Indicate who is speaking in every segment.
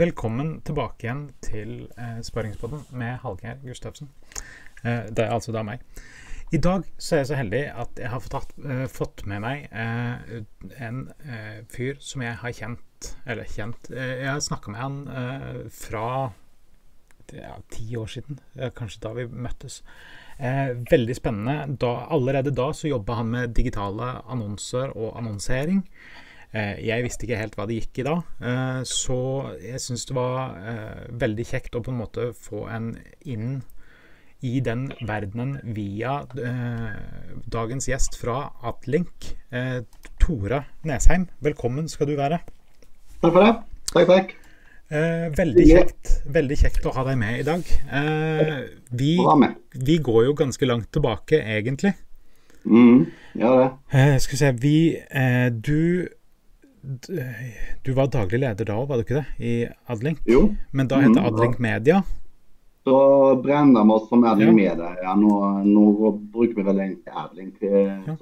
Speaker 1: velkommen tilbake igjen til eh, Sparingspodden med Hallgeir Gustavsen. Eh, det er altså da meg. I dag så er jeg så heldig at jeg har fått, eh, fått med meg eh, en eh, fyr som jeg har kjent Eller kjent eh, Jeg har snakka med han fra ja, ti år siden, kanskje da vi møttes. veldig spennende. Da, allerede da så jobba han med digitale annonser og annonsering. Eh, jeg visste ikke helt hva det gikk i da, eh, så jeg syns det var eh, veldig kjekt å på en måte få en inn i den verdenen via dagens gjest fra Atlink, Tora Nesheim. Velkommen skal du være.
Speaker 2: Takk for det. Takk, takk.
Speaker 1: veldig kjekt, veldig kjekt å ha deg med i dag. vi, vi går jo ganske langt tilbake, egentlig.
Speaker 2: Mm, ja, det.
Speaker 1: skal vi se Vi Du du var daglig leder da òg, var du ikke det? I Adlink?
Speaker 2: Jo.
Speaker 1: Men da het det mm. Adlink Media?
Speaker 2: Så brenner vi oss som Adlink ja. Media. Ja, nå, nå, bruker vi vel egentlig Adlink. Ja.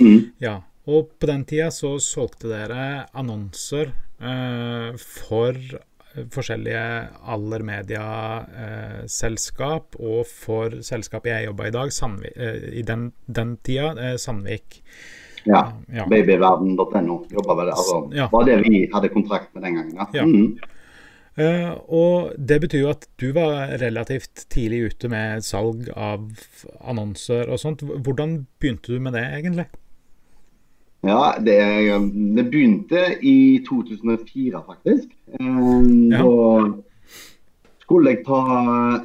Speaker 1: Mm. ja. Og på den tida så solgte dere annonser eh, for forskjellige Aller Media-selskap, eh, og for selskapet jeg jobba i dag, Sandvik, eh, i den, den tida, eh, Sandvik.
Speaker 2: Ja. ja. Babyverden.no jobba vel altså, ja. var det vi hadde kontrakt med den gangen. Ja. Mm.
Speaker 1: Uh, og det betyr jo at du var relativt tidlig ute med salg av annonser og sånt. Hvordan begynte du med det, egentlig?
Speaker 2: Ja, det, det begynte i 2004, faktisk. Um, ja. Da skulle jeg ta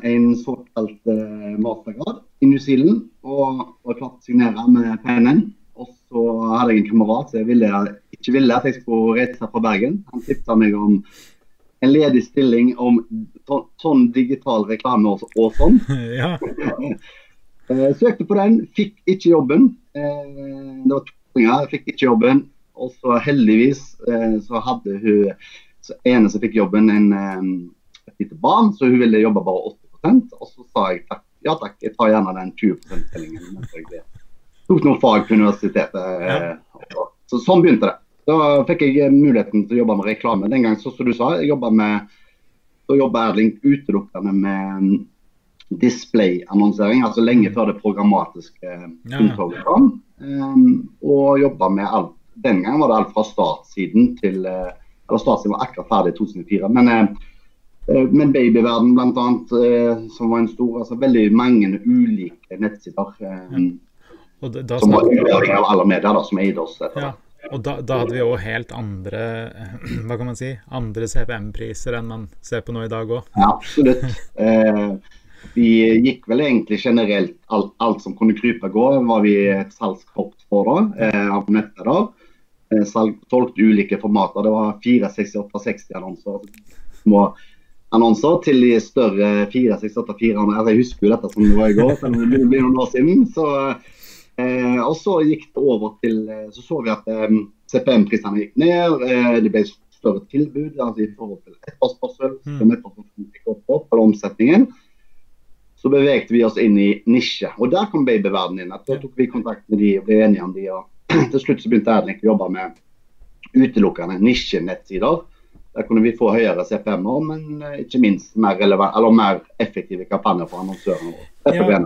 Speaker 2: en såkalt uh, mastergrad i New Zealand og var klar til å signere med pennen. Og så hadde jeg en kamerat som ville, ikke ville at jeg skulle reise fra Bergen. Han tipsa meg om en ledig stilling om sånn digital reklame og, og sånn.
Speaker 1: Ja.
Speaker 2: Eh, søkte på den, fikk ikke jobben. Eh, det var to ganger, fikk ikke jobben. Og så heldigvis eh, så hadde hun så ene som fikk jobben, en, et lite barn, så hun ville jobbe bare 80% Og så sa jeg takk, ja takk, jeg tar gjerne den 20 %-stillingen tok noen fag på universitetet. Ja. Eh, så, sånn begynte det. Da fikk jeg muligheten til å jobbe med reklame. Den gang, så, som du sa, jeg jobba med så jobba Erling utelukkende med mm, displayannonsering, altså lenge før det programmatiske unntaket kom. Um, og jobba med alt. Den gang var det alt fra startsiden til eller Startsiden var akkurat ferdig i 2004. Men, men Babyverden bl.a., uh, som var en stor altså Veldig mange ulike nettsider. Um, da, da som var uavhengig av alle medier da, som eide oss.
Speaker 1: Ja. Og da, da, hadde vi òg helt andre hva kan man si, andre CPM-priser enn man ser på nå i dag òg.
Speaker 2: Ja, absolutt. Eh, vi gikk vel egentlig generelt alt, alt, som kunne krype og gå, var vi et salgskort for da, eh, av nettet. da. Eh, salg, solgte ulike formater. Det var 46860 annonser. Små annonser til de større 468 400. Altså, jeg husker jo dette som det var i går, selv om det blir noen år siden. så Eh, og så gikk det over til eh, Så så vi at eh, CPM-prisene gikk ned. Eh, det ble større tilbud altså i forhold til etterspørsel. Mm. Gikk opp, opp, eller omsetningen. Så bevegte vi oss inn i nisje. Og der kom babyverdenen inn. Da tok vi kontakt med de og ble enige om de. Og til slutt så begynte Erling å jobbe med utelukkende nisjenettsider. Der kunne vi få høyere CPM-er, men eh, ikke minst mer, mer effektive kampanjer for annonsørene.
Speaker 1: Ja,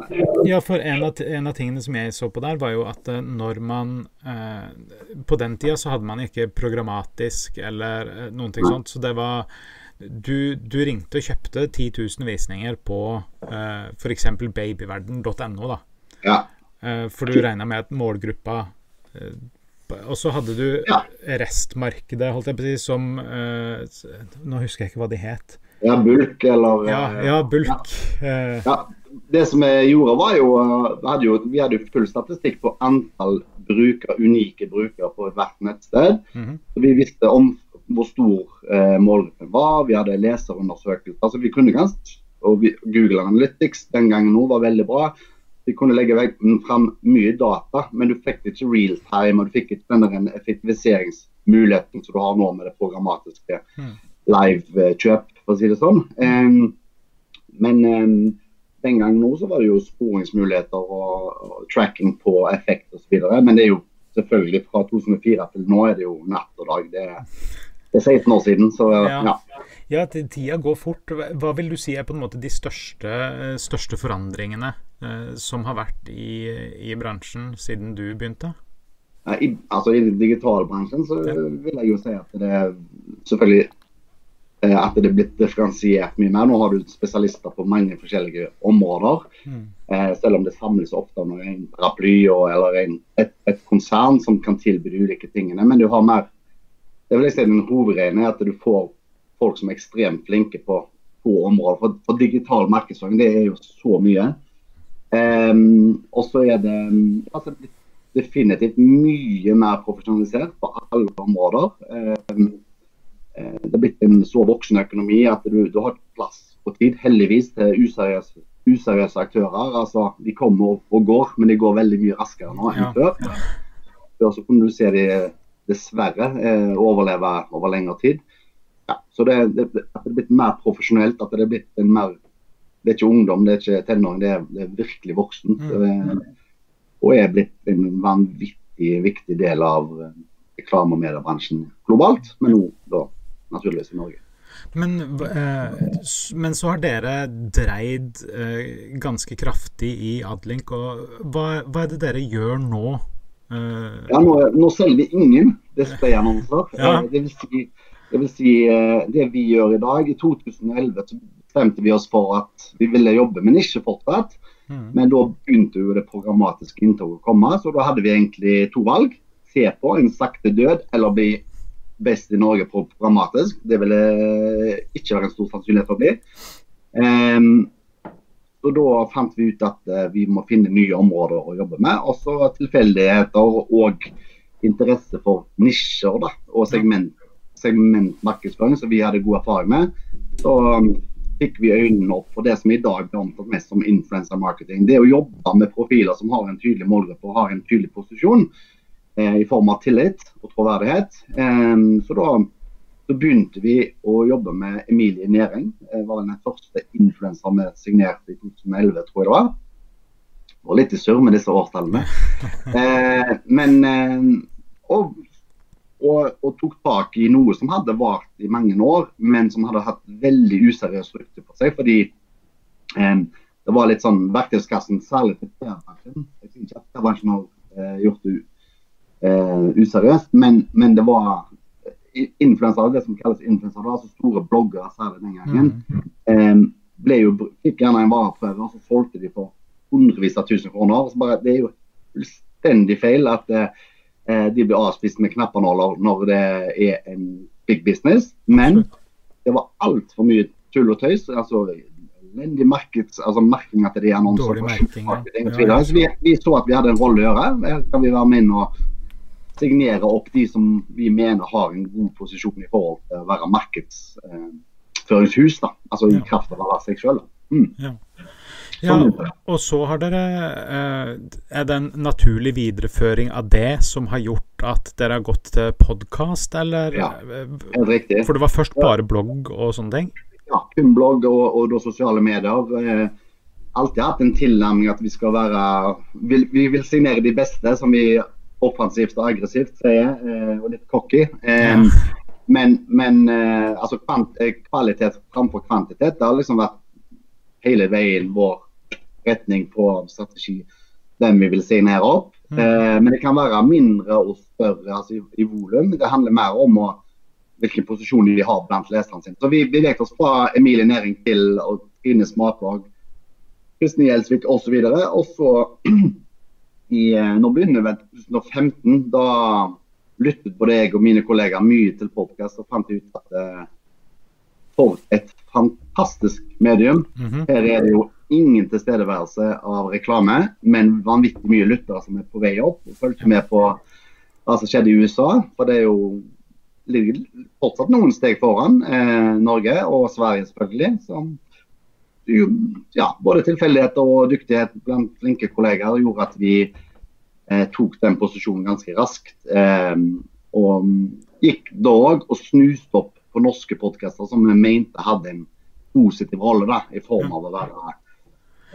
Speaker 1: ja, for en av, en av, tingene som jeg så på der, var jo at eh, når man eh, På den tida så hadde man ikke programmatisk eller eh, noen ting sånt, så det var du, du, ringte og kjøpte 10 000 visninger på eh, f.eks. babyverden.no, da.
Speaker 2: Ja.
Speaker 1: Eh, for du regna med at målgruppa eh, og så hadde du ja. restmarkedet, holdt jeg på å si, som uh, Nå husker jeg ikke hva de het.
Speaker 2: Ja, bulk eller
Speaker 1: Ja, ja bulk.
Speaker 2: Ja. ja det som vi gjorde, var jo, eh, vi hadde jo Vi hadde jo full statistikk på antall bruker, unike brukere på hvert nettsted. Mm -hmm. Så Vi visste om hvor stor eh, målgruppen var. Vi hadde leserundersøkelser. Altså, vi kunne ganske, og vi, Google Analytics den gangen nå var veldig bra. Vi kunne legge fram mye data, men du fikk ikke real time. og Du fikk ikke den effektiviseringsmuligheten som du har nå med det programmatiske mm. live-kjøp, for å si det sånn. Men den gang nå så var det jo sporingsmuligheter og, tracking på effekt osv. Men det er jo selvfølgelig fra 2004 til nå er det jo natt og dag. Det, det er 16 år siden, så ja. Ja.
Speaker 1: Tida går fort. Hva vil du si er på en måte de største, største forandringene eh, som har vært i, i, bransjen siden du begynte?
Speaker 2: I, altså I digitalbransjen så ja. vil jeg jo si at det selvfølgelig eh, at det er blitt differensiert mye mer. Nå har du spesialister på mange forskjellige områder. Mm. Eh, selv om det samles ofte under en paraply eller en, et, et, konsern som kan tilby de ulike tingene. Men du har mer det vil jeg si den hovedregelen er at du får folk som er ekstremt flinke på, få områder. For, for, digital markedsføring det er jo så mye. Um, og så er det altså, definitivt mye mer profesjonalisert på alle områder. Um, det er blitt en så voksen økonomi at du, du har plass og tid, heldigvis, til useriøse, useriøse aktører. Altså, de kommer og går, men de går veldig mye raskere nå enn før. Før så kunne du se de dessverre eh, overleve over lengre tid. Ja, så det, det, det, er blitt mer profesjonelt. at det er blitt en mer det er ikke ungdom, det er ikke tenåring, det, det, er virkelig voksen. Mm. Og er blitt en vanvittig viktig del av eh, reklame- og mediebransjen globalt, men nå da naturligvis i Norge.
Speaker 1: Men, eh, men, så har dere dreid eh, ganske kraftig i Adlink. og hva, hva, er det dere gjør nå?
Speaker 2: Ja, nå, nå selger vi ingen displayannonser. Ja. Det vil si det, vil si, eh, det vi gjør i dag. I 2011 så bestemte vi oss for at vi ville jobbe med nisje fortsatt. Mm. Men da begynte jo det programmatiske inntoget å komme, så da hadde vi egentlig to valg. Se på en sakte død eller bli best i Norge på programmatisk. Det ville ikke være en stor sannsynlighet for å bli. Um, så da fant vi ut at uh, vi må finne nye områder å jobbe med. Og så tilfeldigheter og interesse for nisjer da, og segment, segmentmarkedsføring, som vi hadde god erfaring med, så um, fikk vi øynene opp for det som i dag blir omtalt mest som influencer marketing. Det å jobbe med profiler som har en tydelig målgruppe og har en tydelig posisjon eh, i form av tillit og troverdighet. Eh, så da så begynte vi å jobbe med Emilie Næring. Det var den første influenser vi signerte i 2011, tror jeg det var. Og litt i surr med disse årstallene. Eh, men eh, og, og, og, tok tak i noe som hadde vart i mange år, men som hadde hatt veldig useriøs rykte på seg. Fordi eh, det var litt sånn verktøyskassen, særlig til PR-bransjen. Jeg synes ikke at PR-bransjen har eh, gjort det uh, useriøst, men, men, det var influensere, det som kalles influensere, altså store bloggere særlig den gangen, mm. ble jo, fikk gjerne en vareprøve, og så solgte de for hundrevis av tusen kroner. og så Bare, det er jo fullstendig feil at eh, Eh, de blir avspist med knappenåler når det er en big business. Men det var altfor mye tull og tøys. altså elendig markeds, altså merking at det er annonser. Marketing, ja. Så vi, vi, så at vi hadde en rolle å gjøre. Her kan vi være med inn og signere opp de som vi mener har en god posisjon i forhold til å være markedsføringshus. da, altså i kraft av å være seg sjøl. Mm. Ja.
Speaker 1: Ja, og så har dere eh, Er det en naturlig videreføring av det som har gjort at dere har gått til podkast, eller?
Speaker 2: Ja, helt riktig.
Speaker 1: For det var først bare blogg og sånne ting?
Speaker 2: Ja, kun blogg og, og da sosiale medier. Eh, alltid hatt en tilnærming at vi skal være vil, Vi vil signere de beste, som vi offensivt og aggressivt sier, eh, og litt cocky. Eh, ja. Men, men altså kvalitet framfor kvantitet, det har liksom vært hele veien vår retning på strategi hvem vi vil signere opp. Mm. Eh, men det kan være mindre og større altså i, i volum. Det handler mer om å, hvilken posisjon de har blant leserne sine. Så Vi beveget oss fra Emilie Næring til Trine Smatlag, Kristin Gjelsvik osv. Og så i, eh, nå begynner vi 2015. Da lyttet både jeg og mine kollegaer mye til podkast og fant ut at eh, for et fantastisk medium. Mm -hmm. Her er det jo ingen tilstedeværelse av reklame, men vanvittig mye lyttere som er på vei opp. og Fulgte med på hva som skjedde i USA. For det er jo fortsatt noen steg foran eh, Norge og Sverige, selvfølgelig. Som ja, både tilfeldigheter og dyktighet blant flinke kollegaer gjorde at vi eh, tok den posisjonen ganske raskt. Eh, og gikk da òg og snuste opp på norske podkaster som vi mente hadde en positiv rolle da, i form av å være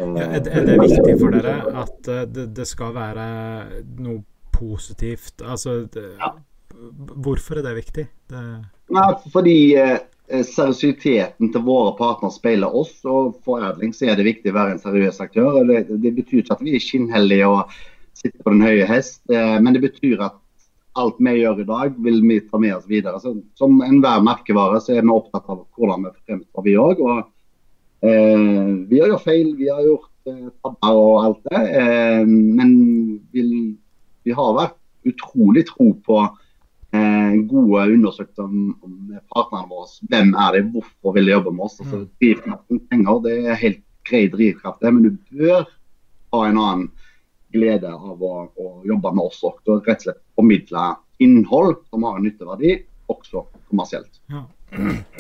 Speaker 1: ja, er, er, det viktig for dere at uh, det, det, skal være noe positivt? Altså, det, ja. hvorfor er det viktig? Det...
Speaker 2: Nei, fordi eh, seriøsiteten til våre partnere speiler oss. Og foredling så er det viktig å være en seriøs aktør. Det, det betyr ikke at vi er skinnhellige og sitter på den høye hest, eh, men det betyr at alt vi gjør i dag, vil vi ta med oss videre. Så, som enhver merkevare så er vi opptatt av hvordan vi fremstår, vi òg. Eh, vi har gjort feil, vi har gjort eh, tabber og alt det. Eh, men vi, vi, har vært utrolig tro på eh, gode undersøkelser med partnerne våre. Hvem er det, hvorfor vil de jobbe med oss? Altså, mm. drivkraften penger, det er helt grei drivkraft, det, men du bør ha en annen glede av å, å jobbe med oss og rett og slett formidle innhold som har en nytteverdi, også kommersielt.
Speaker 1: Ja,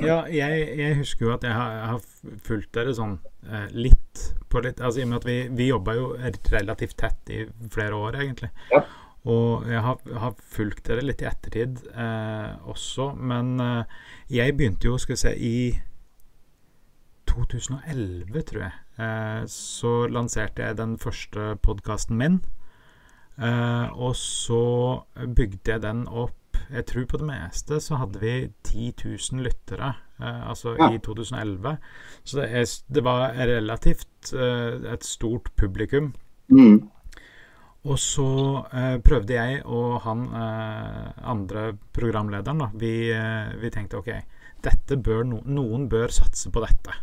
Speaker 1: ja jeg, jeg, husker jo at jeg har, har fulgt dere sånn eh, litt på litt altså I og med at vi, vi jobba jo relativt tett i flere år, egentlig. Ja. Og jeg har, har, fulgt dere litt i ettertid eh, også, men eh, jeg begynte jo, skal vi se, i 2011, tror jeg, eh, så lanserte jeg den første podkasten min. Eh, og så bygde jeg den opp Jeg tror på det meste så hadde vi 10 000 lyttere, eh, altså ja. i 2011. Så det, er, det var relativt eh, et stort publikum. Mm. Og så eh, prøvde jeg og han eh, andre programlederen, da, vi, eh, vi tenkte OK, dette bør no, noen bør satse på dette.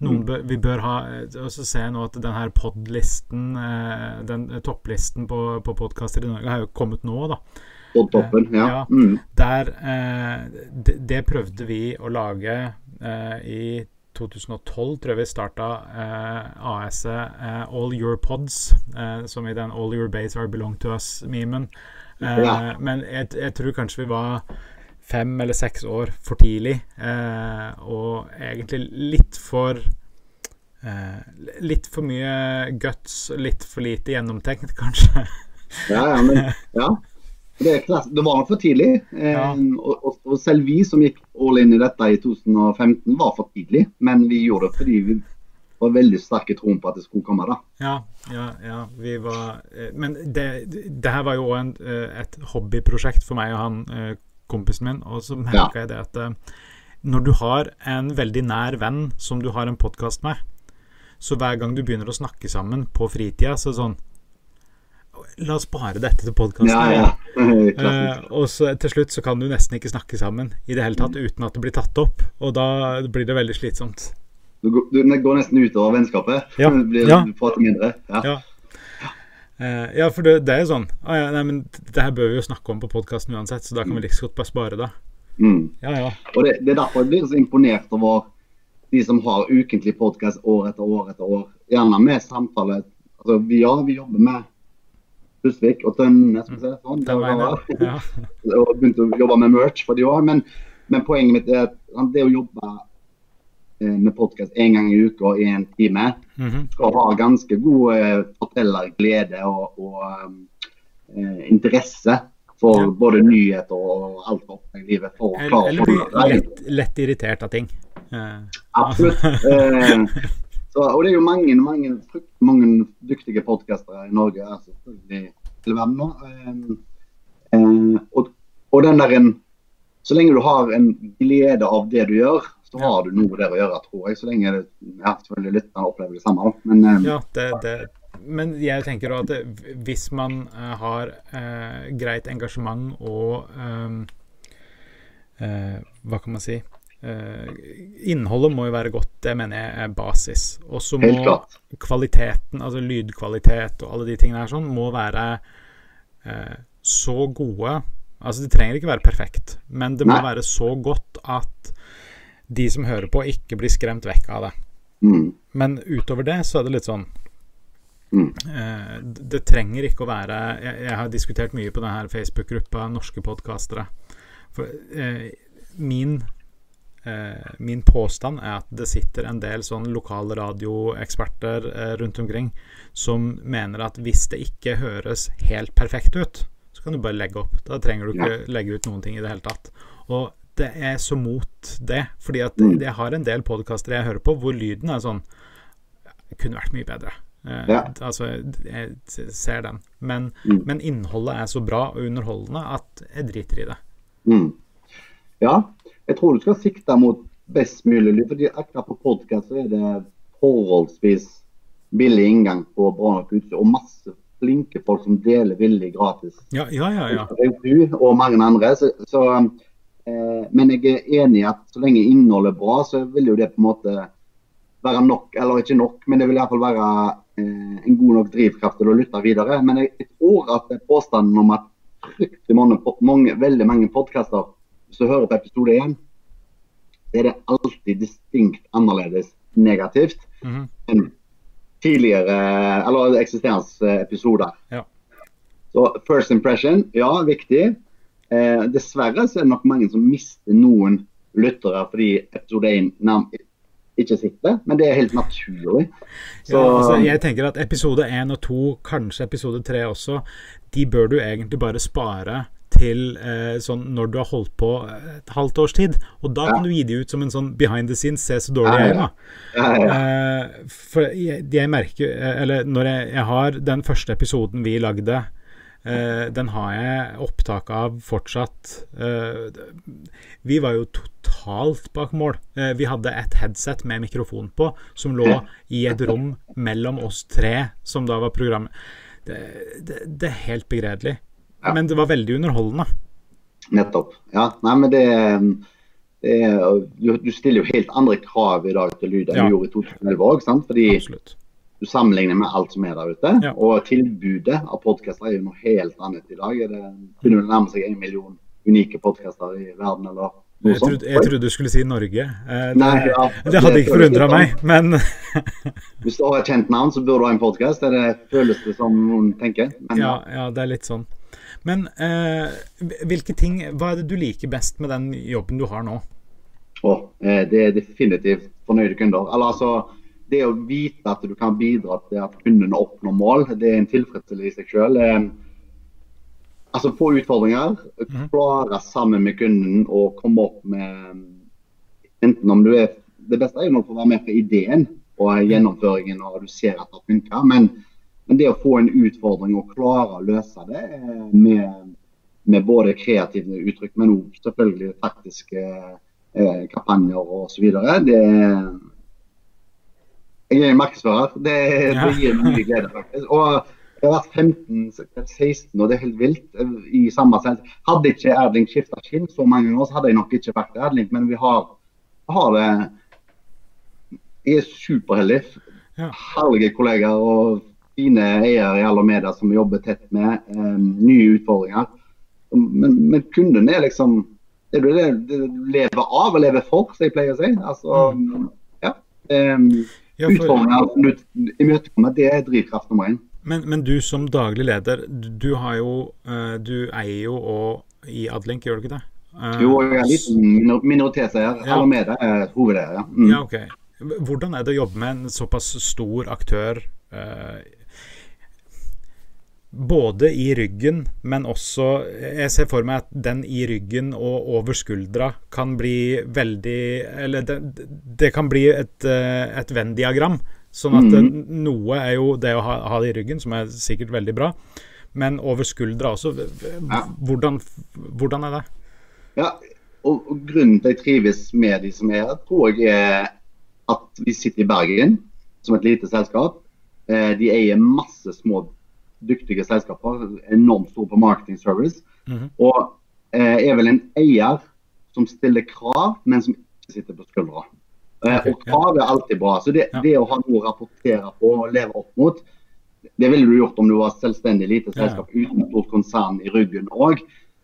Speaker 1: Mm. Bør, vi bør ha Og så ser jeg nå at den her pod-listen, eh, den topplisten på, på podkaster i Norge, har jo kommet nå, da.
Speaker 2: Podtoppen, ja. ja mm.
Speaker 1: Der eh, det, det, prøvde vi å lage eh, i 2012 tror jeg vi starta eh, AS-et eh, All Your Pods, eh, som i den All Your Base Are Belong to Us-memen. Ja. Men jeg, jeg, tror kanskje vi var fem eller seks år for tidlig. Eh, og egentlig litt for eh, Litt for mye guts, litt for lite gjennomtenkt, kanskje.
Speaker 2: ja, ja, men ja. Det, det var for tidlig. Eh, ja. og, og, selv vi som gikk all in i dette i 2015, var for tidlig. Men vi gjorde det fordi vi var veldig sterke troen på at det skulle komme. da.
Speaker 1: Ja, ja, ja. Vi var eh, Men det, det her var jo òg eh, et hobbyprosjekt for meg og han kompisen min, og så merka jeg det at når du har en veldig nær venn som du har en podkast med, så hver gang du begynner å snakke sammen på fritida, så er det sånn La oss spare dette til podkasten. Ja, ja. uh, og så til slutt så kan du nesten ikke snakke sammen i det hele tatt uten at det blir tatt opp. Og da blir det veldig slitsomt.
Speaker 2: Du går, det går nesten utover vennskapet. Ja. Du, blir, ja. du prater mindre. Ja. ja.
Speaker 1: Uh, ja, for det, det er jo sånn ah, ja, nei, men Det her bør vi jo snakke om på podkasten uansett, så da kan vi like godt bare spare det.
Speaker 2: Mm. Ja, ja. Og det, det, er derfor jeg blir så imponert over de som har ukentlig podkast år etter år etter år. Gjerne med samtale. Altså, ja, vi jobber med Tusvik og Tønne, som sier sånn. Det ja. og begynte å jobbe med merch for de òg. Men, men, poenget mitt er at det å jobbe Eh, med podkast én gang i uka i en time. Mm -hmm. Skal ha ganske god eh, fortellerglede og, og eh, interesse for ja. både nyheter og alt opp i livet. For
Speaker 1: å klare eller bli lett, lett, irritert av ting.
Speaker 2: Eh. Absolutt. så, og det er jo mange, mange, mange dyktige podkastere i Norge. Altså, til verden nå. Eh, og, og den der en Så lenge du har en glede av det du gjør, så har du noe der å gjøre, tror jeg. Så lenge det, ja, selvfølgelig lytterne opplever det samme. Men,
Speaker 1: um, ja, det, det, men jeg tenker at hvis man har uh, greit engasjement og um, uh, Hva kan man si? Innholdet må jo være godt, det mener jeg er basis. Og så må kvaliteten, altså lydkvalitet og alle de tingene her sånn, må være så gode Altså, det trenger ikke være perfekt, men det må Nei. være så godt at de som hører på, ikke blir skremt vekk av det. Mm. Men utover det så er det litt sånn mm. eh, Det trenger ikke å være Jeg, jeg har diskutert mye på denne Facebook-gruppa Norske podkastere. For eh, min eh, min påstand er at det sitter en del sånn lokalradioeksperter eh, rundt omkring som mener at hvis det ikke høres helt perfekt ut, så kan du bare legge opp. Da trenger du ikke legge ut noen ting i det hele tatt. Og det er så mot det. Fordi at mm. jeg har en del podkaster jeg hører på hvor lyden er sånn kunne vært mye bedre. Eh, ja. Altså, jeg ser den. Men, mm. men, innholdet er så bra og underholdende at jeg driter i det.
Speaker 2: Mm. Ja, jeg tror du skal sikte mot best mulig lyd. fordi akkurat på podkast er det forholdsvis billig inngang på bra nok utstyr. Og masse flinke folk som deler villig gratis.
Speaker 1: Ja, ja, ja. ja.
Speaker 2: Du og mange andre. Så, så, eh, men jeg er enig i at så lenge innholdet er bra, så vil jo det på en måte være nok, eller ikke nok, men det vil iallfall være eh, en god nok drivkraft til å lytte videre. Men jeg, jeg tror at påstanden om at fryktelig mange, mange, veldig mange podkaster, hvis du hører på episode én, så er det alltid distinkt annerledes negativt
Speaker 1: Mm -hmm.
Speaker 2: enn tidligere, eller eksisterende episoder.
Speaker 1: Ja.
Speaker 2: Så first impression, ja, viktig. Eh, dessverre så er det nok mange som mister noen lyttere fordi episode 1 ikke sitter, men det er helt naturlig.
Speaker 1: Så, ja, altså, jeg tenker at episode 1 og 2, kanskje episode 3 også, de bør du egentlig bare spare til eh, sånn når du har holdt på et halvt års tid. Og da ja. kan du gi de ut som en sånn behind the scenes, se så dårlig jeg er, da. Eh, for jeg, jeg, merker Eller når jeg, jeg har den første episoden vi lagde eh, den har jeg opptak av fortsatt. Uh, vi var jo totalt bak mål. Vi hadde et headset med mikrofon på som lå i et rom mellom oss tre, som da var programmet. Det, det, det er helt begredelig. Ja. Men det var veldig underholdende.
Speaker 2: Nettopp. Ja, nei, men det, det du, du, stiller jo helt andre krav i dag til lyd enn ja. du gjorde i 2011 òg, fordi
Speaker 1: Absolutt.
Speaker 2: du sammenligner med alt som er der ute.
Speaker 1: Ja.
Speaker 2: Og tilbudet av podkaster er jo noe helt annet i dag. Det begynner å nærme seg en million unike podkaster i verden, eller
Speaker 1: jeg trodde, jeg trodde, du skulle si Norge. Eh, det,
Speaker 2: Nei, ja,
Speaker 1: det hadde ikke forundra meg, men
Speaker 2: Hvis du har et kjent navn, så bør du ha en podkast. Det føles det som noen tenker.
Speaker 1: Men, ja, ja, det er litt sånn. Men eh, hvilke ting, hva er det du liker best med den jobben du har nå?
Speaker 2: Oh, det er definitivt fornøyde kunder. Eller altså, Det å vite at du kan bidra til at kundene oppnår mål, det er en tilfredsstillelse i seg selv. Eh, altså Få utfordringer,
Speaker 1: Mhm.
Speaker 2: klare sammen med kunden å komme opp med Enten om du er Det beste er jo å å være med på ideen og gjennomføringen, og du ser at det funker. Men, men det å få en utfordring og klare å løse det eh, med, med både kreative uttrykk, men òg selvfølgelig faktiske eh, kampanjer osv. Det Jeg er markedsfører. Det, det gir mye glede, faktisk. Og jeg har vært 15-16, og det er helt vilt. eh, i samme sens. Hadde ikke Erling skifta skinn så mange ganger, så hadde jeg nok ikke vært Erling. Men vi har, har det Jeg er superheldig.
Speaker 1: Ja.
Speaker 2: Herlige kollegaer og fine eiere i alle medier som vi jobber tett med. eh, nye utfordringer. Men, men kunden er liksom det er det det du lever av og lever for, som jeg pleier å si. Altså, ja. Um,
Speaker 1: Ja, for,
Speaker 2: utfordringer i møte imøtekommer, det er drivkraft nummer én.
Speaker 1: men, men du som daglig leder, du, du har jo eh, Du eier jo og i Adlink, gjør du ikke det? Eh,
Speaker 2: Jo, jeg er litt minor minoritetseier.
Speaker 1: Ja.
Speaker 2: Alle medier er hovedeier. Ja. Mm.
Speaker 1: Ja, okay. Hvordan er det å jobbe med en såpass stor aktør eh, både i ryggen, men også Jeg ser for meg at den i ryggen og over skuldra kan bli veldig Eller det, det kan bli et, eh, et Venn-diagram. Sånn at eh, noe er jo det å ha, ha det i ryggen, som er sikkert veldig bra, men over skuldra også. Hvordan, hvordan er det?
Speaker 2: Ja, og, og Grunnen til at jeg trives med de som er her, tror jeg er at vi sitter i Bergen som et lite selskap. Eh, de eier masse små, dyktige selskaper. Enormt store på marketing service.
Speaker 1: Mhm.
Speaker 2: Og eh, er vel en eier som stiller krav, men som ikke sitter på skuldra. Eh,
Speaker 1: okay,
Speaker 2: og krav er alltid bra. Så det,
Speaker 1: Ja.
Speaker 2: det å ha noe å rapportere på og leve opp mot, det ville du gjort om du var selvstendig lite
Speaker 1: Ja.
Speaker 2: selskap uten et stort konsern i ryggen òg.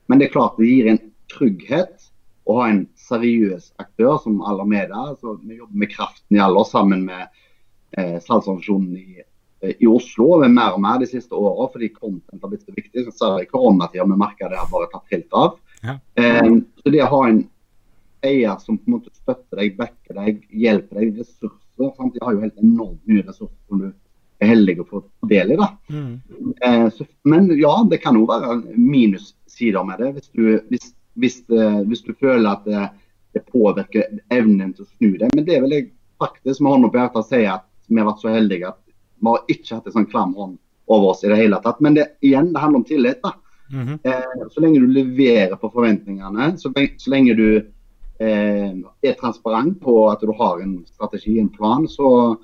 Speaker 2: Men det er klart det gir en trygghet å ha en seriøs aktør som Alameda. Altså, vi jobber med kraften i aller sammen med eh, salgsorganisasjonen i, i Oslo over mer og mer de siste åra, fordi content har blitt så viktig. Jeg i koronatida med det har bare tatt helt av.
Speaker 1: Ja.
Speaker 2: Um, så det å ha en eier som på en måte støtter deg, backer deg, hjelper deg, ressurser sant? De har jo helt enormt mye ressurser som du er heldig å få del i. da.
Speaker 1: Mm.
Speaker 2: Uh, så, men ja, det kan jo være minussider med det. Hvis du, hvis, hvis, uh, hvis du føler at det, det påvirker evnen til å snu deg. Men det vil jeg faktisk med hånda på hjertet si at vi har vært så heldige at vi har ikke hatt en sånn klam hånd over oss i det hele tatt. Men det, igjen, det handler om tillit. da.
Speaker 1: Mhm.
Speaker 2: Eh, så lenge du leverer på forventningene, så så lenge du eh, er transparent på at du har en strategi, en plan, så,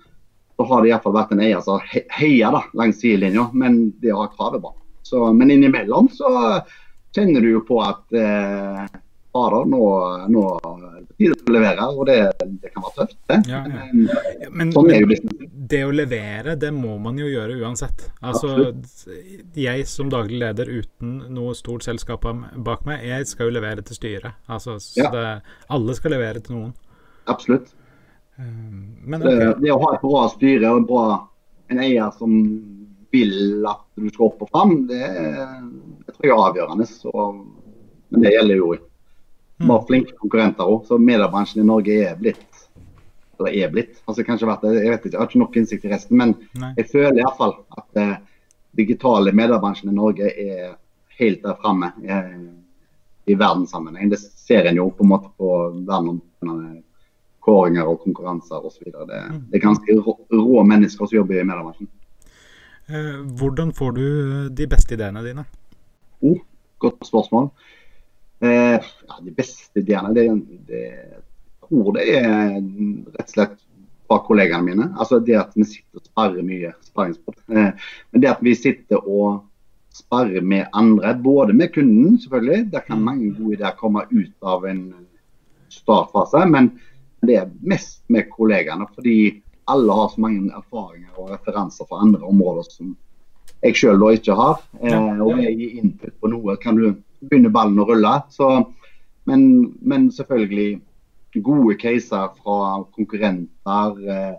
Speaker 2: så har det iallfall vært en eier som heier da, langs sidelinja. Men det har kravet krav bra. Så, men innimellom så kjenner du jo på at eh, fader, nå, nå å levere, og det, det kan være tøft. Det.
Speaker 1: Ja, ja.
Speaker 2: Men, sånn
Speaker 1: men
Speaker 2: business.
Speaker 1: det å levere, det må man jo gjøre uansett. Altså, jeg som daglig leder uten noe stort selskap bak meg, jeg skal jo levere til styret. Altså, så
Speaker 2: Ja.
Speaker 1: det, alle skal levere til noen.
Speaker 2: Absolutt.
Speaker 1: Men,
Speaker 2: okay.
Speaker 1: Det,
Speaker 2: det å ha et bra styre og en, bra, en eier som vil at du skal opp og fram, det, det tror jeg er avgjørende. Så, men det gjelder jo bare flinke konkurrenter òg. Så mediebransjen i Norge er blitt eller er blitt. Altså kanskje vært, Jeg vet ikke, jeg har ikke nok innsikt i resten, men
Speaker 1: Nei.
Speaker 2: jeg føler iallfall at eh, digitale mediebransjen i Norge er helt der framme i i verdenssammenheng. Det ser en jo på en måte på verdenområdene, kåringer og konkurranser osv. Det, det er ganske rå, rå mennesker som jobber i mediebransjen.
Speaker 1: Eh, Hvordan får du de beste ideene dine?
Speaker 2: Oh, godt spørsmål. Eh, ja, de beste ideene det, det, Jeg tror det er rett og slett fra kollegaene mine. Altså det at vi sitter og sparrer mye. Eh, men det at vi sitter og sparrer med andre, både med kunden selvfølgelig. Der kan mange gode ideer komme ut av en startfase. Men det er mest med kollegaene. Fordi alle har så mange erfaringer og referanser fra andre områder som jeg sjøl ikke har. Eh, og jeg gir input på noe, kan du begynne ballen å rulle. Så, men, men selvfølgelig gode caser fra konkurrenter, eh,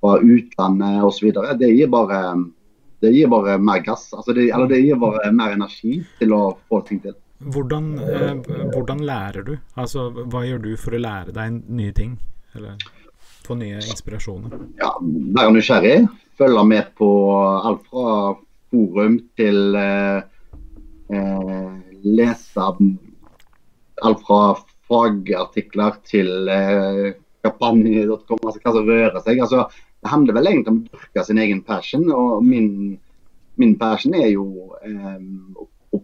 Speaker 2: fra utlandet osv. Det gir bare det gir bare mer gass. Altså det, eller det gir bare mer energi til å få ting til.
Speaker 1: Hvordan, eh, hvordan lærer du? Altså, hva gjør du for å lære deg nye ting? Eller få nye inspirasjoner?
Speaker 2: Ja, Være nysgjerrig. Følge med på alt fra forum til eh, eh, lese alt fra fagartikler til eh, kampanje.com, altså hva som rører seg. Altså, det handler vel egentlig om å dyrke sin egen passion. og Min, min passion er jo eh,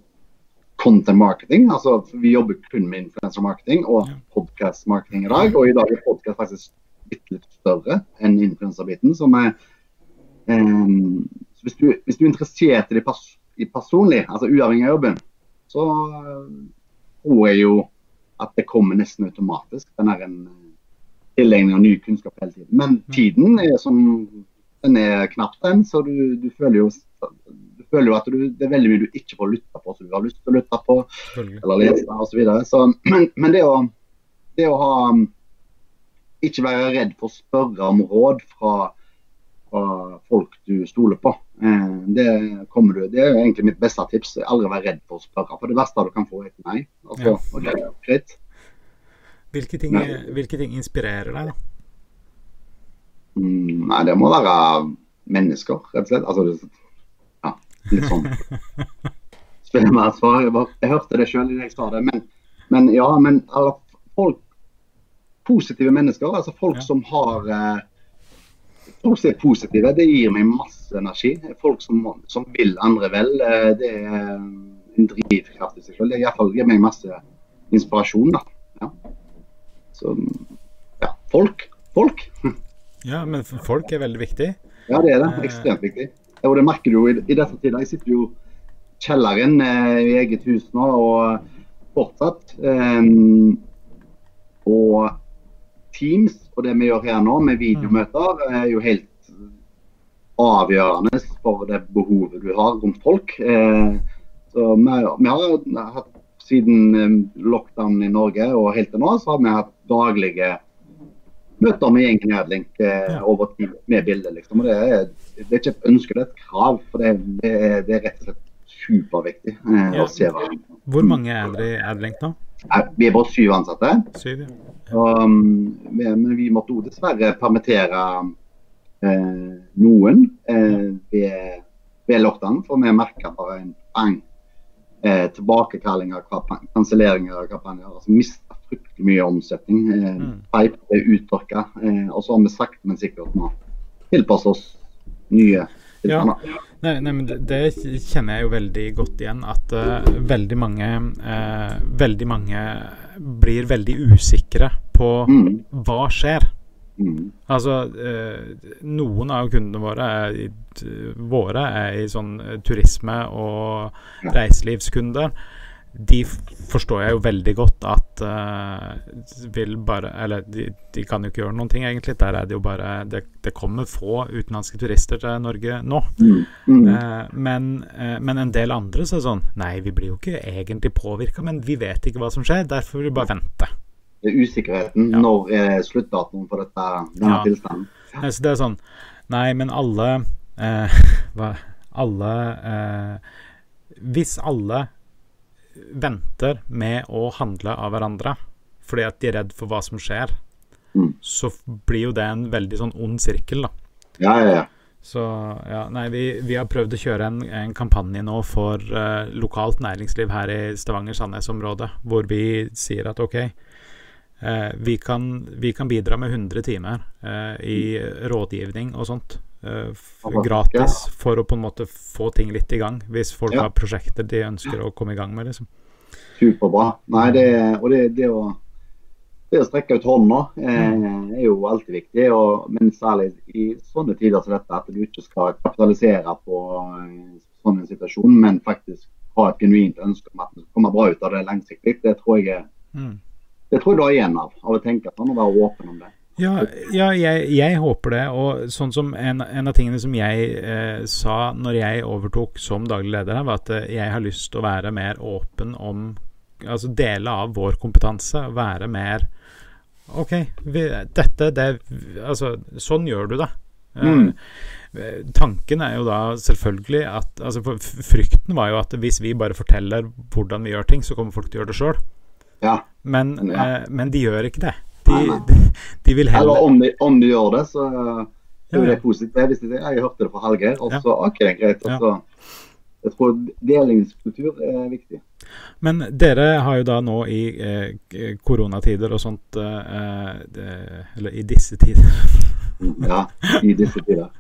Speaker 2: content marketing. altså Vi jobber kun med influencer marketing og podcast marketing i dag. Og i dag er podcast faktisk bitte litt større enn influenserbiten. som er eh, hvis, du, hvis du er interessert i pers i personlig, altså uavhengig av jobben, så eh, tror jeg jo at det kommer nesten automatisk. Den er en eh, tilegning av ny kunnskap hele tiden. Men tiden er som den er knapp, den. Så du, du føler jo du føler jo at du, det er veldig mye du ikke får lytte på som du har lyst til å lytte på eller lese og Så videre. så, men, men det å, det å ha um, Ikke være redd for å spørre om råd fra, fra folk du stoler på. Eh, det, kommer du, det er egentlig mitt beste tips. Aldri vær redd for å spørre. For det verste du kan få, er et nei. Altså,
Speaker 1: Ja.
Speaker 2: okay, greit.
Speaker 1: Hvilke ting, hvilke ting inspirerer deg, da?
Speaker 2: Mm, nei, det må være mennesker, rett og slett. Altså, det, ja, litt sånn Spennende svar. Jeg, hørte det sjøl da jeg sa det. Men, men ja, men folk Positive mennesker, altså folk
Speaker 1: Ja.
Speaker 2: som har eh, Folk som er positive, det gir meg masse energi. Folk som, som vil andre vel, eh, det er en drivkraft i seg selv. Det gir meg masse inspirasjon, da. Ja. Så ja, folk. Folk.
Speaker 1: Ja, men folk er veldig viktig.
Speaker 2: Ja, det er det.
Speaker 1: Eh.
Speaker 2: Ekstremt viktig. Og det merker du jo i, i disse tider. Jeg sitter jo i kjelleren eh, i eget hus nå og fortsatt. Eh, og Teams og det vi gjør her nå med videomøter, er jo helt avgjørende for det behovet du har rundt folk. Eh, så vi, vi har hatt siden eh, lockdown i Norge og helt til nå, så har vi hatt daglige møter med gjengen i Adlink eh, over tid med bilder. Liksom. Det, det er ikke et ønske, det er et krav. For det, det, det er rett og slett superviktig eh,
Speaker 1: Ja.
Speaker 2: å se hverandre.
Speaker 1: Hvor mange er dere i Adlink nå?
Speaker 2: Vi er bare syv ansatte.
Speaker 1: Syv? ja.
Speaker 2: Og, um, men vi måtte også dessverre permittere eh, noen eh, ved, ved lockdown, for vi merka bare en bang. Eh, tilbakekallinger, kampan- kanselleringer av kampanjer. Altså, Mista fryktelig mye omsetning. Eh,
Speaker 1: Mm.
Speaker 2: Pipe er uttørka. Eh, og så har vi sakte, men sikkert nå tilpasset oss nye
Speaker 1: Ja. Nei, nei, men det, det kjenner jeg jo veldig godt igjen. At uh, veldig mange uh, Veldig mange blir veldig usikre på
Speaker 2: Mm.
Speaker 1: hva skjer.
Speaker 2: Mm.
Speaker 1: Altså, uh, noen av kundene våre er i, våre er i sånn turisme og reiselivskunder. De forstår jeg jo veldig godt at uh, vil bare Eller de, de kan jo ikke gjøre noen ting, egentlig. Der er det jo bare Det, det kommer få utenlandske turister til Norge nå.
Speaker 2: Mm. Mm.
Speaker 1: Uh, men, uh, men en del andre så er det sånn Nei, vi blir jo ikke egentlig påvirka, men vi vet ikke hva som skjer. Derfor vil vi bare vente.
Speaker 2: Det er usikkerheten.
Speaker 1: Ja.
Speaker 2: Når er sluttdatoen for dette, denne
Speaker 1: Ja.
Speaker 2: tilstanden?
Speaker 1: Ja. Så det er sånn Nei, men alle Alle Hvis alle venter med å handle av hverandre fordi at de er redd for hva som skjer,
Speaker 2: Mm.
Speaker 1: så blir jo det en veldig sånn ond sirkel, da.
Speaker 2: Ja, ja, ja.
Speaker 1: Så ja, nei, vi, vi har prøvd å kjøre en, en kampanje nå for uh, lokalt næringsliv her i Stavanger-Sandnes-området, hvor vi sier at ok, uh, vi, kan, vi kan bidra med 100 timer uh, i rådgivning og sånt. Eh, gratis for å på en måte få ting litt i gang, hvis folk
Speaker 2: Ja.
Speaker 1: har prosjekter de ønsker å komme i gang med. liksom.
Speaker 2: Superbra. Nei, det, og det, det, å, det å strekke ut hånda
Speaker 1: Mm.
Speaker 2: eh, er jo alltid viktig. Og, men særlig i sånne tider som dette, at du ikke skal kapitalisere på eh, sånn en situasjon, men faktisk ha et genuint ønske om at du skal komme bra ut av det langsiktig. Det tror jeg,
Speaker 1: Mm.
Speaker 2: det tror jeg du har igjen av, av å tenke sånn og være åpen om det.
Speaker 1: Ja, ja jeg, jeg håper det. Og sånn som en, en av tingene som jeg eh, sa når jeg overtok som daglig leder her, var at eh, jeg har lyst til å være mer åpen om Altså dele av vår kompetanse. Være mer OK, vi, dette det Altså, sånn gjør du det. Eh,
Speaker 2: Mm.
Speaker 1: eh, Tanken er jo da selvfølgelig at altså Frykten var jo at hvis vi bare forteller hvordan vi gjør ting, så kommer folk til å gjøre det sjøl.
Speaker 2: Ja.
Speaker 1: Men,
Speaker 2: Ja.
Speaker 1: eh, men de gjør ikke det. De, de, vil heller
Speaker 2: Eller om de, om de gjør det, så er
Speaker 1: Ja,
Speaker 2: jo
Speaker 1: ja.
Speaker 2: det positivt. Hvis de sier jeg hørte det fra Hallgeir, og så OK, greit. Og så, jeg tror delingskultur er viktig.
Speaker 1: Men dere har jo da nå i eh, koronatider og sånt eh, det, Eller i disse tider
Speaker 2: Ja, i disse tider.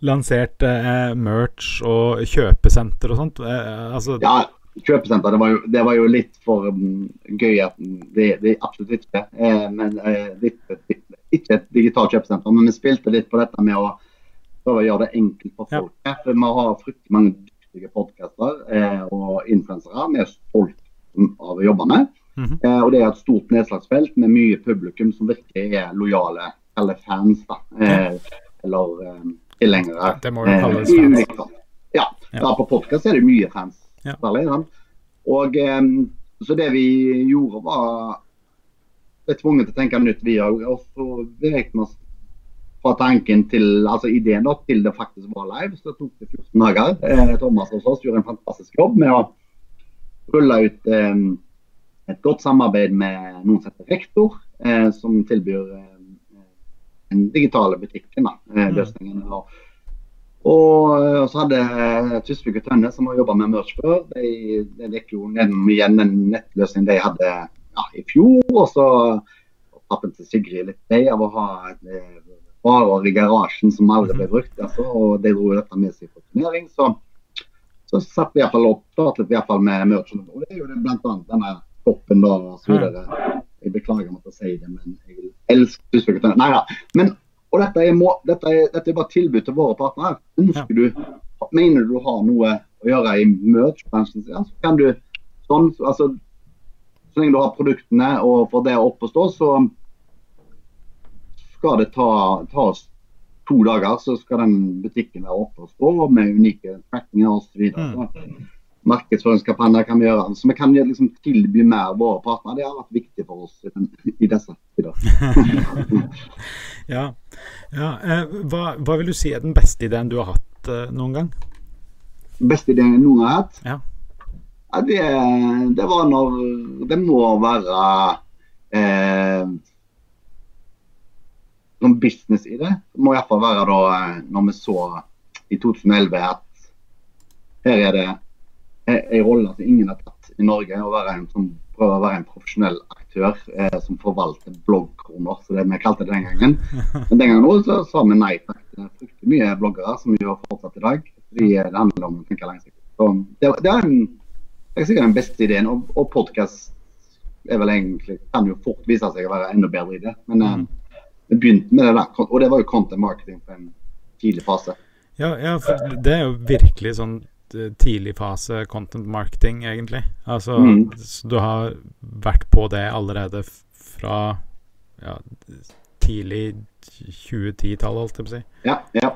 Speaker 1: lansert eh, merch og kjøpesenter og sånt. Eh, altså
Speaker 2: Ja, kjøpesenter, det var jo, det var jo litt for um, gøy at det, det er absolutt ikke. Eh, men eh, litt, ikke et digitalt kjøpesenter, men vi spilte litt på dette med å prøve å gjøre det enkelt for
Speaker 1: Ja.
Speaker 2: folk. For vi har fryktelig mange dyktige podkaster eh, og influensere vi er stolt av å jobbe med.
Speaker 1: Mhm.
Speaker 2: eh, og det er et stort nedslagsfelt med mye publikum som virkelig er lojale, eller fans, da. Eh, eller eh, tilhengere.
Speaker 1: Det må jo
Speaker 2: eh,
Speaker 1: kalles fans.
Speaker 2: Ja.
Speaker 1: Ja.
Speaker 2: ja, på podkast er det mye fans.
Speaker 1: Ja.
Speaker 2: Og em, Så det vi gjorde, var ble tvunget til å tenke nytt, vi òg. Og så beveget vi oss fra tanken til altså ideen da, til det faktisk var live. Så det tok det 14 dager. Eh, Thomas hos oss gjorde en fantastisk jobb med å rulle ut em, et godt samarbeid med noen som heter Rektor, eh, som tilbyr eh, den digitale butikken. da, eh,
Speaker 1: Mm.
Speaker 2: Og, eh, så hadde Tysvik og Tønne, som har jobba med merch før, de, de gikk jo gjennom igjen en nettløsning de hadde ja, i fjor. Og så tappen til Sigrid litt lei av å ha eh, varer i garasjen som aldri ble brukt. Altså, og de dro dette med seg på turnering. Så, så satt vi iallfall opp startet vi i hvert fall med merchen. Og det er jo det blant annet denne koppen da, og så videre. Jeg beklager om at jeg sier det, men jeg elsker Tysvik og Tønne. Nei da. Men og dette er, må, dette, er, dette er bare tilbud til våre partnere. Ønsker du, Mener du du har noe å gjøre i merch-bransjen, ja, så kan du sånn, så- altså, Så lenge du har produktene og får det opp å stå, så skal det ta, ta oss to dager, så skal den butikken være oppe og stå med unike trackinger osv. Markedsføringskampanjer kan vi gjøre. Så vi kan liksom tilby mer våre partnere. Det har vært viktig for oss i, i disse tider.
Speaker 1: Ja. ja eh, hva, hva vil du si er den beste ideen du har hatt eh, noen gang?
Speaker 2: Beste ideen jeg noen har hatt?
Speaker 1: Ja.
Speaker 2: Ja, det, det var når Det må være eh, Noen business i det. Det må iallfall være da eh, når vi så i 2011 at her er det en rolle som ingen har tatt i Norge. Å være en som prøver å være en profesjonell aktør eh, som forvalter bloggkroner, så det vi kalte det den gangen. Men den gangen også så sa vi nei takk. Det er fryktelig mye bloggere som vi gjør fortsatt i dag. Fordi det handler om å tenke langsiktig. Så det, det, er en, det er sikkert den beste ideen. Og, og podkast kan jo fort vise seg å være enda bedre i det. Men mm. uh, vi begynte med det der, og det var jo content marketing på en tidlig fase.
Speaker 1: Ja, ja det er jo virkelig sånn eh, tidlig fase content marketing, egentlig. Altså, mm. du har vært på det allerede fra ja, tidlig 2010-tallet, holdt jeg på å si.
Speaker 2: Ja, ja.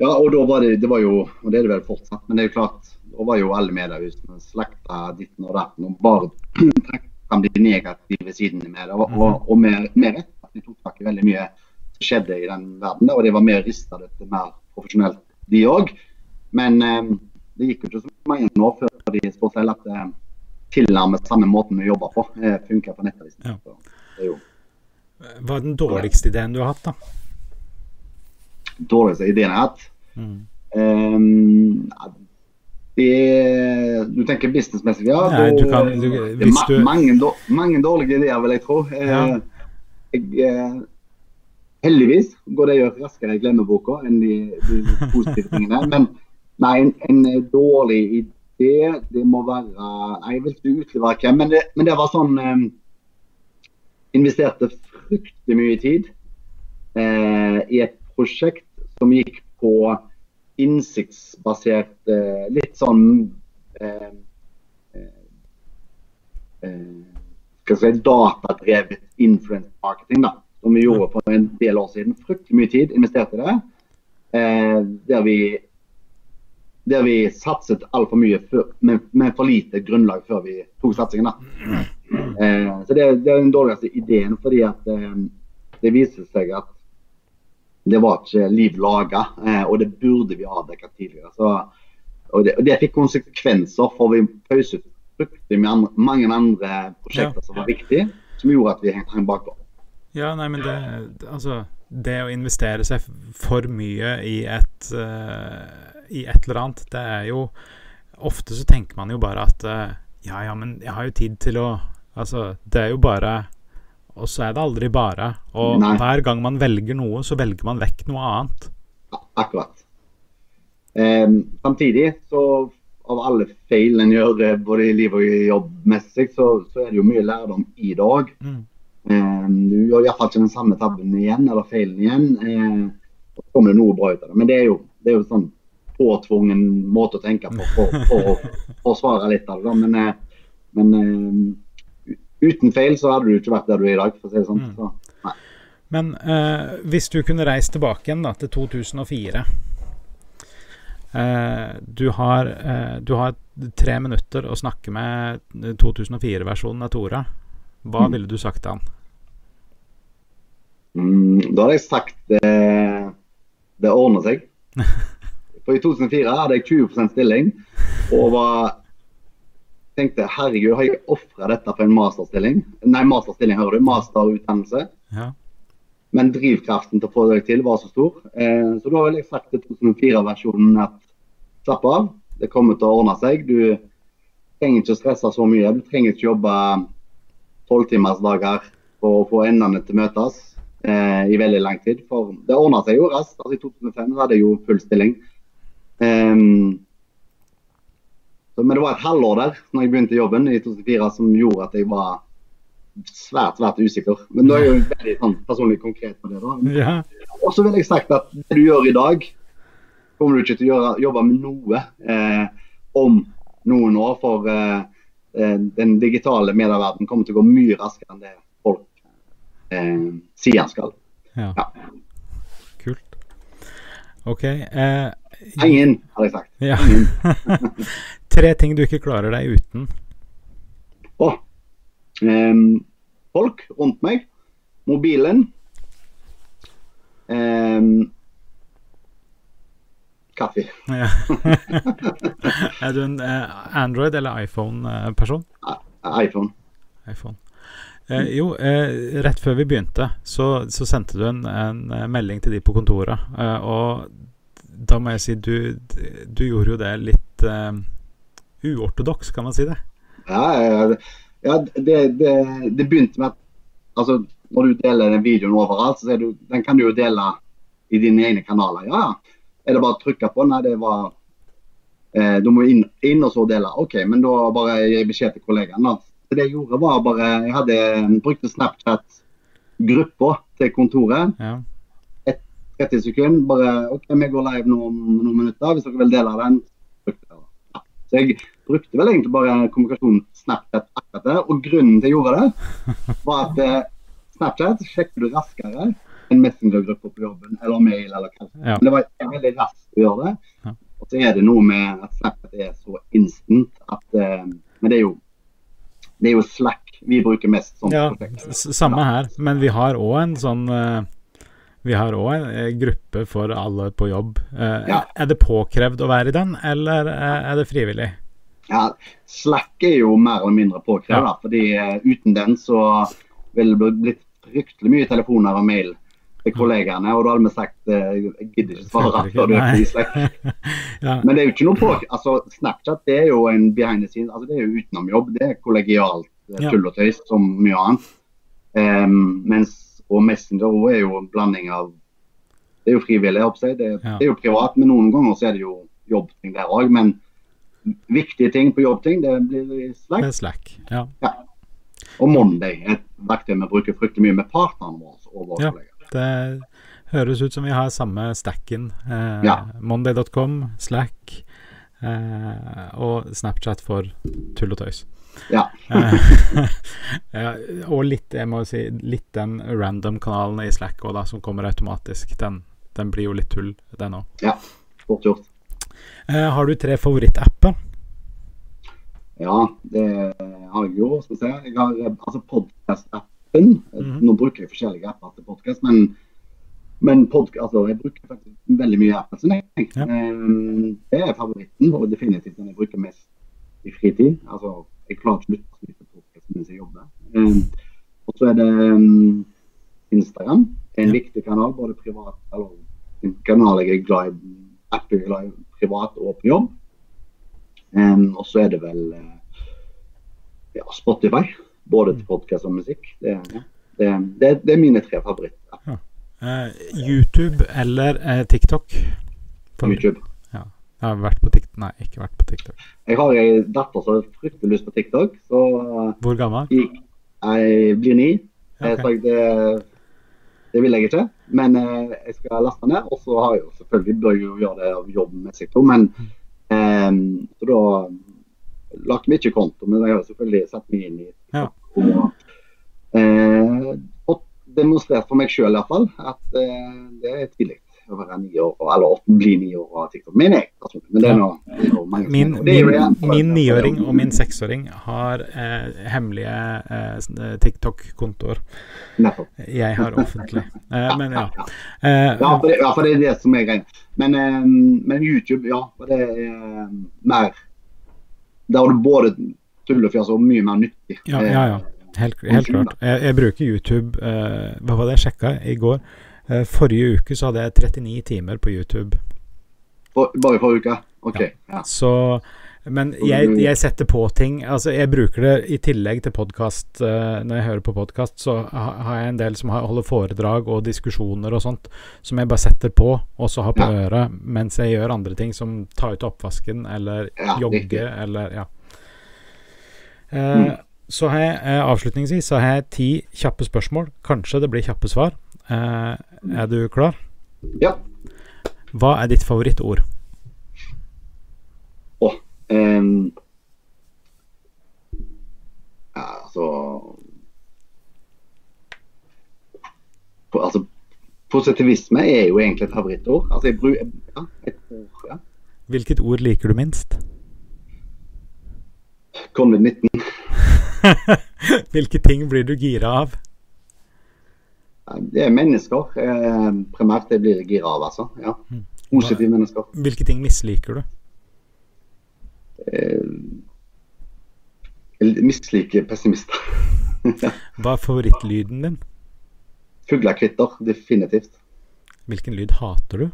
Speaker 2: ja og da var det, det var jo, og det er det vel fortsatt, men det er jo klart, da var jo alle mediehusene slekta ditten og datten og bare trakk fram de negative sidene med det. Og, og, mhm. og med, med rett at de tok tak i veldig mye som skjedde i den verden, og de var mer rista til mer profesjonelt, de òg. Men eh, det gikk jo ikke så mange år før de spurte selv at eh, tilnærmet samme måten vi jobber på, eh, funker på nettavisen. Ja.
Speaker 1: Hva er den dårligste ideen du har hatt, da?
Speaker 2: Dårligste ideen jeg har hatt? Mm. Um, det, du tenker businessmessig, ja.
Speaker 1: Nei, du kan, du,
Speaker 2: det er ma mange, mange, dårlige ideer, vil jeg tro. Eh, ja. Jeg, heldigvis går det raskere i glemmeboka enn de, de, positive tingene. Men nei, en, en, dårlig idé, det må være Jeg vil ikke utlevere hvem, men det, men det var sånn eh, Investerte fryktelig mye tid eh, i et prosjekt som gikk på innsiktsbasert, eh, litt sånn eh, eh, skal si, datadrevet influence marketing, da, som vi gjorde for en del år siden. Fryktelig mye tid investerte i det. der vi der vi satset altfor mye før, med, med, for lite grunnlag før vi tok satsingen. Eh, så det, det, er den dårligste ideen, fordi at eh, det viser seg at det var ikke liv laga, eh, og det burde vi avdekket tidligere. Så, og, det, og, det, fikk konsekvenser, for vi pauset fruktig med mange andre prosjekter ja. som var viktige, som gjorde at vi hang bakpå.
Speaker 1: Ja, nei, men det, altså, det å investere seg for mye i et, uh, i et eller annet, det er jo Ofte så tenker man jo bare at uh, ja, ja, men jeg har jo tid til å Altså, det er jo bare og så er det aldri bare. Og Nei. hver gang man velger noe, så velger man vekk noe annet.
Speaker 2: Akkurat. Um, samtidig, så av alle feil en gjør eh, både i liv og i jobbmessig, så, så, er det jo mye lærdom i dag. Mm. Um, du gjør iallfall ikke den samme tabben igjen, eller feilen igjen. Um, så kommer det noe bra ut av det. Men det er jo, det er jo sånn påtvungen måte å tenke på for, å forsvare litt av det. Men, eh, men uten feil så hadde du ikke vært der du er i dag, for å si det sånn. Mm. Så,
Speaker 1: Men eh, hvis du kunne reist tilbake igjen da, til 2004 uh, eh, du, har, eh, du har tre minutter å snakke med 2004-versjonen av Tora. Hva mm. ville du sagt til han?
Speaker 2: Mm, da hadde jeg sagt det, det ordner seg. For i 2004 hadde jeg 20% stilling og var tenkte herregud, har jeg ofra dette for en masterstilling? Nei, masterstilling, hører du. Masterutdannelse. Ja. Men drivkraften til å få det til var så stor. Eh, så da har jeg sagt til 2004-versjonen at slapp av, det kommer til å ordne seg. Du trenger ikke å stresse så mye. Du trenger ikke jobbe tolvtimersdager for å få endene til å møtes eh, i veldig lang tid. For det ordna seg jo raskt. Altså, I 2005 hadde jeg jo full stilling. Um, men det var et halvår der når jeg begynte jobben i 2004 som gjorde at jeg var svært svært usikker. Men da er jeg jo veldig sånn, personlig konkret på det. da. Ja. Og så vil jeg sagt at det du gjør i dag, kommer du ikke til å gjøre, jobbe med noe eh, om noen år. For eh, eh den digitale medieverdenen kommer til å gå mye raskere enn det folk eh, sier skal. Ja. ja.
Speaker 1: Kult. OK. Eh,
Speaker 2: Ingen, har jeg sagt. Ja.
Speaker 1: Tre ting du ikke klarer deg uten.
Speaker 2: Oh. Um, folk rundt meg. Mobilen. Um, kaffe. Ja.
Speaker 1: er du en uh, Android- eller iPhone-person?
Speaker 2: Uh, iPhone.
Speaker 1: iPhone. Eh, jo, eh, rett før vi begynte, så, så sendte du en, en, eh, melding til de på kontoret. Eh, og da må jeg si du, du gjorde jo det litt uh, uortodoks, kan man si det?
Speaker 2: Ja, ja det, det, det, begynte med at altså, når du deler den videoen overalt, så du, den kan du jo dele i dine egne kanaler. Ja. Er det bare å trykke på? Nei, det var eh, Du må inn, inn og så dele. OK, men da bare gir jeg beskjed til kollegaen. da. Så det jeg gjorde, var bare Jeg hadde brukte Snapchat-gruppa til kontoret.
Speaker 1: Ja.
Speaker 2: 30 sekunder. Bare OK, vi går live nå om noen minutter. Hvis dere vil dele den, trykk der. Ja. Så jeg brukte vel egentlig bare kommunikasjon Snapchat akkurat der. Og grunnen til jeg gjorde det, var at eh, Snapchat sjekker du raskere enn Messenger-grupper på jobben eller mail eller hva.
Speaker 1: Ja.
Speaker 2: Men det var veldig raskt å gjøre det.
Speaker 1: Ja.
Speaker 2: Og så er det noe med at Snapchat er så instant at eh, Men det er jo det er jo Slack vi bruker mest som
Speaker 1: Ja,
Speaker 2: prosjekt.
Speaker 1: samme her. Men vi har òg en sånn eh, Vi har òg en eh, gruppe for alle på jobb. Eh,
Speaker 2: Ja.
Speaker 1: Er det påkrevd å være i den, eller eh, er det frivillig?
Speaker 2: Ja, Slack er jo mer eller mindre påkrevd,
Speaker 1: Ja.
Speaker 2: fordi uten den så ville det blitt fryktelig mye telefoner og mail til kollegaene, og da hadde vi sagt jeg gidder ikke svare før du er i Slack.
Speaker 1: Ja,
Speaker 2: Men det er jo ikke noe på, altså Snapchat det er jo en behind the scenes, altså det er jo utenomjobb. Det er kollegialt tull og tøys som mye annet. Um, mens, og Messenger òg er jo en blanding av Det er jo frivillig, jeg. Det,
Speaker 1: Ja.
Speaker 2: det er jo privat, men noen ganger så er det jo jobbting der òg. Men viktige ting på jobbting, det blir Slack.
Speaker 1: det er Slack. Ja.
Speaker 2: Og Monday et verktøy vi bruker fryktelig mye med partnerne våre og våre
Speaker 1: Ja. Det høres ut som vi har samme stacken. Eh,
Speaker 2: Ja.
Speaker 1: Monday.com, Slack eh, og Snapchat for tull og tøys.
Speaker 2: Ja.
Speaker 1: Ja, og litt, jeg må si, litt den random-kanalen i Slack også, da, som kommer automatisk. Den, den blir jo litt tull, den òg.
Speaker 2: Fort gjort.
Speaker 1: Eh, har du tre favorittapper?
Speaker 2: Ja, det har jeg jo. Skal vi se. Jeg har altså podkast-appen.
Speaker 1: Mhm.
Speaker 2: Nå bruker jeg forskjellige apper til podkast, men, men podcast, altså, jeg bruker faktisk veldig mye apper. Så jeg,
Speaker 1: Ja.
Speaker 2: Eh, det er favoritten, og definitivt den jeg bruker mest i fritid. Altså, jeg klarer ikke å mye til podkast mens jeg jobber. Um, og så er det um, Instagram. En
Speaker 1: Ja.
Speaker 2: viktig kanal, både privat eller en kanal jeg er glad i, er glad i privat og på jobb. Um, og så er det vel eh, ja, Spotify. Både til podkast og musikk. Det, ja. det, det, det er mine tre favoritter.
Speaker 1: Eh, YouTube eller uh, TikTok?
Speaker 2: YouTube.
Speaker 1: Jeg har vært på TikTok. Nei, ikke vært på TikTok.
Speaker 2: Jeg har ei datter som har fryktelig lyst på TikTok, så eh,
Speaker 1: Hvor gammel?
Speaker 2: jeg, jeg blir ni. Okay.
Speaker 1: Ok.
Speaker 2: Så jeg, det, det vil jeg ikke. Men eh, jeg skal laste ned. Og så har jeg jo selvfølgelig bør jeg jo gjøre det av jobbmessig, to, men eh, Så da lagde vi ikke konto, men jeg har selvfølgelig satt meg inn i
Speaker 1: Ja.
Speaker 2: og eh, og demonstrert for meg sjøl iallfall at eh, det er tidlig å være ni år, eller åtte, blir ni år og ha TikTok. Men jeg. Men det er nå mange
Speaker 1: Min,
Speaker 2: og
Speaker 1: min, min niåring og min seksåring har eh, hemmelige eh, TikTok-kontoer. Jeg har offentlig. Eh, men ja. Eh,
Speaker 2: Ja, for det, ja, for det er det som er greia. Men, eh, men YouTube, ja. For det er eh, mer Der har du både tullefjas og mye mer nyttig.
Speaker 1: Ja, ja, ja. Helt, helt klart. Jeg, jeg bruker YouTube eh, Hva var det jeg sjekka i går? Eh, forrige uke så hadde jeg 39 timer på YouTube.
Speaker 2: For, bare forrige uke? OK. Ja.
Speaker 1: Så Men jeg, jeg setter på ting. Altså, jeg bruker det i tillegg til podkast. når jeg hører på podkast, så har jeg en del som holder foredrag og diskusjoner og sånt, som jeg bare setter på, og så har på
Speaker 2: Ja.
Speaker 1: øret mens jeg gjør andre ting, som ta ut oppvasken eller
Speaker 2: Ja,
Speaker 1: jogge
Speaker 2: riktig.
Speaker 1: eller Ja. Eh,
Speaker 2: Mm.
Speaker 1: Så har jeg, eh, avslutningsvis så har jeg ti kjappe spørsmål. Kanskje det blir kjappe svar. Eh, er du klar?
Speaker 2: ja.
Speaker 1: Hva er ditt favorittord?
Speaker 2: Og ehm, ja, altså på, Altså Positivisme er jo egentlig et favorittord. Altså, jeg bruker ja, et ord, ja.
Speaker 1: Hvilket ord liker du minst?
Speaker 2: Covid-19.
Speaker 1: Hvilke ting blir du gira av?
Speaker 2: Ja, Det er mennesker. Eh, primært det blir jeg gira av, altså. Ja.
Speaker 1: Mm.
Speaker 2: Positive mennesker.
Speaker 1: Hvilke ting misliker du?
Speaker 2: Eh, jeg misliker pessimister.
Speaker 1: Hva er favorittlyden din?
Speaker 2: Fuglekvitter, definitivt.
Speaker 1: Hvilken lyd hater du?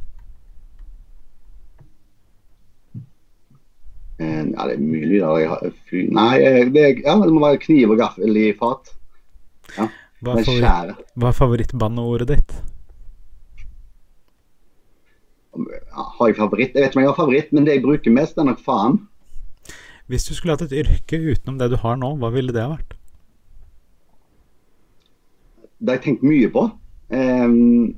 Speaker 2: Eh, ja, det er mye lyder. Jeg har, nei, eh, det, ja, det må være kniv og gaffel i fat.
Speaker 1: Hva er, favoritt, hva er favorittbanneordet ditt?
Speaker 2: har jeg favoritt? Jeg vet ikke om jeg har favoritt, men det jeg bruker mest, er nok faen.
Speaker 1: Hvis du skulle hatt et yrke utenom det du har nå, hva ville det ha vært?
Speaker 2: Det har jeg tenkt mye på. Um,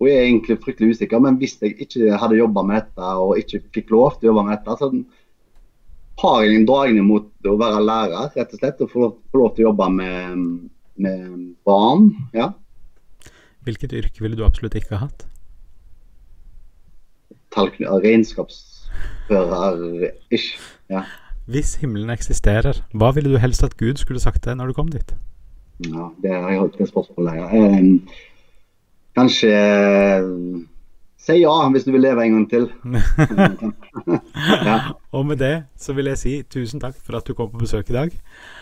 Speaker 2: og jeg er egentlig fryktelig usikker, men hvis jeg ikke hadde jobba med dette og ikke fikk lov til å jobbe med dette, så har jeg en dragning mot å være lærer, rett og slett. Og få lov, til å jobbe med, med barn. ja.
Speaker 1: Hvilket yrke ville du absolutt ikke ha hatt?
Speaker 2: Regnskapsfører-ish. Ja.
Speaker 1: Hvis himmelen eksisterer, hva ville du helst at Gud skulle sagt til deg når du kom dit?
Speaker 2: ja, det har jeg holdt det spørsmålet. Um, kanskje Si ja hvis du vil leve en gang til.
Speaker 1: ja. Og med det så vil jeg si tusen takk for at du kom på besøk i dag.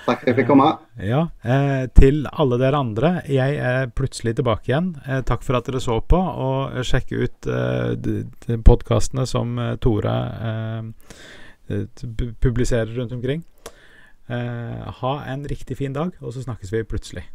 Speaker 2: Takk for at jeg fikk komme.
Speaker 1: Ja, eh, Til alle dere andre, jeg er plutselig tilbake igjen. Eh, takk for at dere så på, og sjekk ut eh, podkastene som eh, Tore eh, publiserer rundt omkring. Eh, ha en riktig fin dag, og så snakkes vi plutselig.